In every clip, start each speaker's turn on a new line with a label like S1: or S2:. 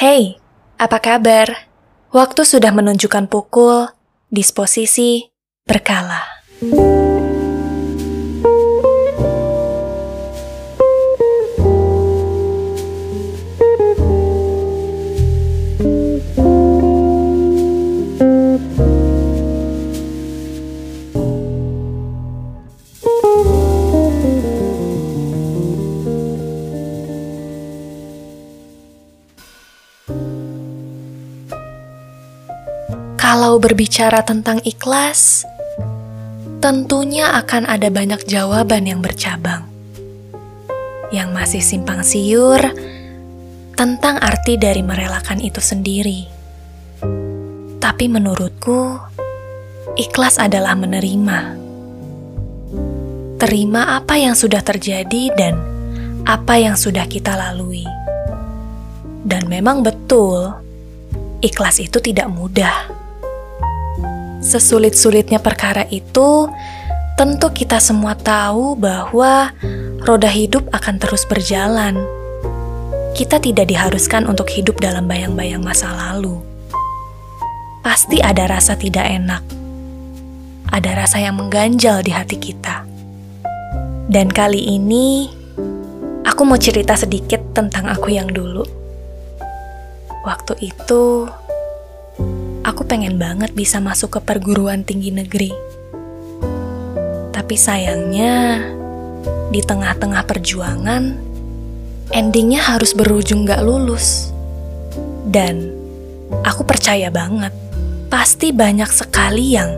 S1: Hey, apa kabar? Waktu sudah menunjukkan pukul, disposisi, berkala. Berbicara tentang ikhlas, tentunya akan ada banyak jawaban yang bercabang. Yang masih simpang siur tentang arti dari merelakan itu sendiri. Tapi menurutku, ikhlas adalah menerima. Terima apa yang sudah terjadi dan apa yang sudah kita lalui. Dan memang betul, ikhlas itu tidak mudah Sesulit-sulitnya perkara itu, tentu kita semua tahu bahwa roda hidup akan terus berjalan. Kita tidak diharuskan untuk hidup dalam bayang-bayang masa lalu. Pasti ada rasa tidak enak, ada rasa yang mengganjal di hati kita. Dan kali ini, aku mau cerita sedikit tentang aku yang dulu. Waktu itu, aku pengen banget bisa masuk ke perguruan tinggi negeri. Tapi sayangnya, di tengah-tengah perjuangan, endingnya harus berujung gak lulus. Dan aku percaya banget, pasti banyak sekali yang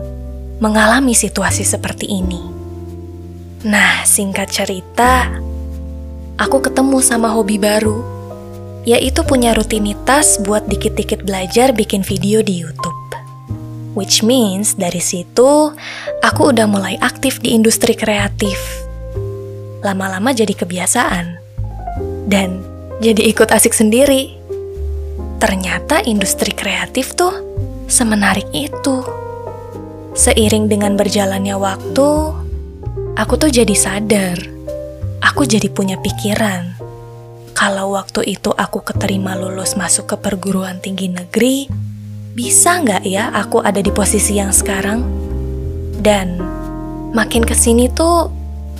S1: mengalami situasi seperti ini. Nah, singkat cerita, aku ketemu sama hobi baru yaitu punya rutinitas buat dikit-dikit belajar bikin video di YouTube. Which means dari situ aku udah mulai aktif di industri kreatif. Lama-lama jadi kebiasaan. Dan jadi ikut asik sendiri. Ternyata industri kreatif tuh semenarik itu. Seiring dengan berjalannya waktu, aku tuh jadi sadar. Aku jadi punya pikiran kalau waktu itu aku keterima lulus masuk ke perguruan tinggi negeri, bisa nggak ya aku ada di posisi yang sekarang? Dan makin ke sini tuh,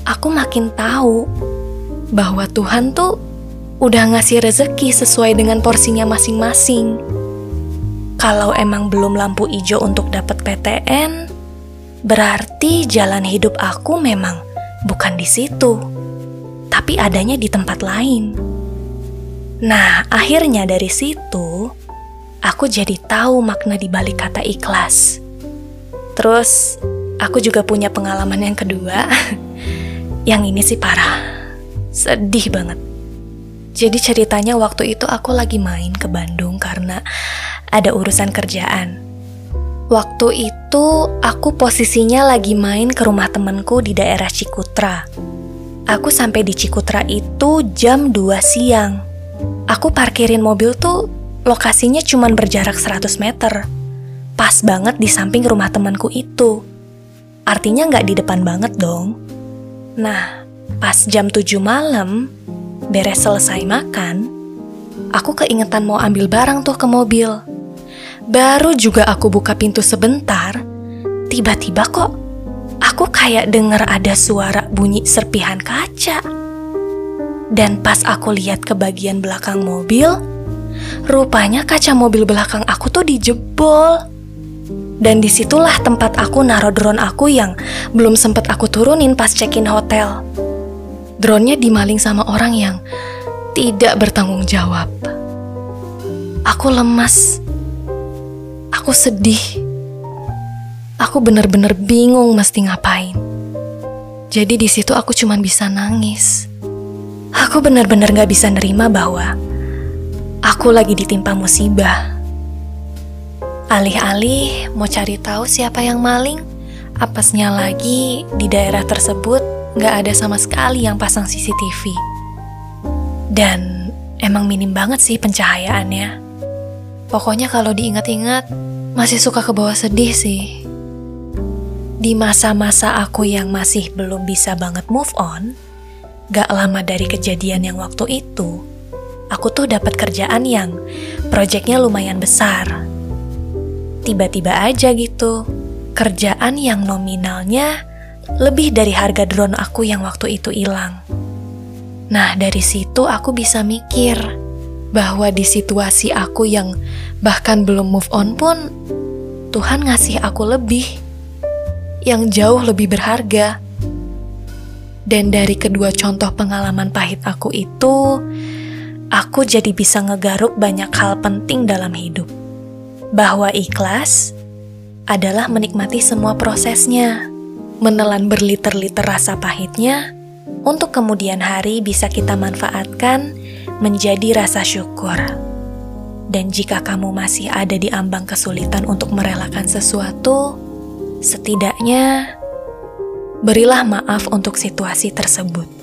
S1: aku makin tahu bahwa Tuhan tuh udah ngasih rezeki sesuai dengan porsinya masing-masing. Kalau emang belum lampu hijau untuk dapat PTN, berarti jalan hidup aku memang bukan di situ, tapi adanya di tempat lain. Nah, akhirnya dari situ aku jadi tahu makna di balik kata ikhlas. Terus aku juga punya pengalaman yang kedua. yang ini sih parah. Sedih banget. Jadi ceritanya waktu itu aku lagi main ke Bandung karena ada urusan kerjaan. Waktu itu aku posisinya lagi main ke rumah temenku di daerah Cikutra. Aku sampai di Cikutra itu jam 2 siang aku parkirin mobil tuh lokasinya cuma berjarak 100 meter. Pas banget di samping rumah temanku itu. Artinya nggak di depan banget dong. Nah, pas jam 7 malam, beres selesai makan, aku keingetan mau ambil barang tuh ke mobil. Baru juga aku buka pintu sebentar, tiba-tiba kok aku kayak denger ada suara bunyi serpihan kaca. Dan pas aku lihat ke bagian belakang mobil, rupanya kaca mobil belakang aku tuh dijebol. Dan di situlah tempat aku naruh drone aku yang belum sempet aku turunin pas check-in hotel. Drone-nya dimaling sama orang yang tidak bertanggung jawab. Aku lemas. Aku sedih. Aku bener-bener bingung mesti ngapain. Jadi di situ aku cuma bisa nangis. Aku benar-benar gak bisa nerima bahwa aku lagi ditimpa musibah. Alih-alih mau cari tahu siapa yang maling, apesnya lagi di daerah tersebut gak ada sama sekali yang pasang CCTV. Dan emang minim banget sih pencahayaannya. Pokoknya kalau diingat-ingat, masih suka ke bawah sedih sih. Di masa-masa aku yang masih belum bisa banget move on, Gak lama dari kejadian yang waktu itu, aku tuh dapat kerjaan yang proyeknya lumayan besar. Tiba-tiba aja gitu, kerjaan yang nominalnya lebih dari harga drone aku yang waktu itu hilang. Nah, dari situ aku bisa mikir bahwa di situasi aku yang bahkan belum move on pun, Tuhan ngasih aku lebih, yang jauh lebih berharga. Dan dari kedua contoh pengalaman pahit aku itu, aku jadi bisa ngegaruk banyak hal penting dalam hidup. Bahwa ikhlas adalah menikmati semua prosesnya, menelan berliter-liter rasa pahitnya, untuk kemudian hari bisa kita manfaatkan menjadi rasa syukur. Dan jika kamu masih ada di ambang kesulitan untuk merelakan sesuatu, setidaknya berilah maaf untuk situasi tersebut.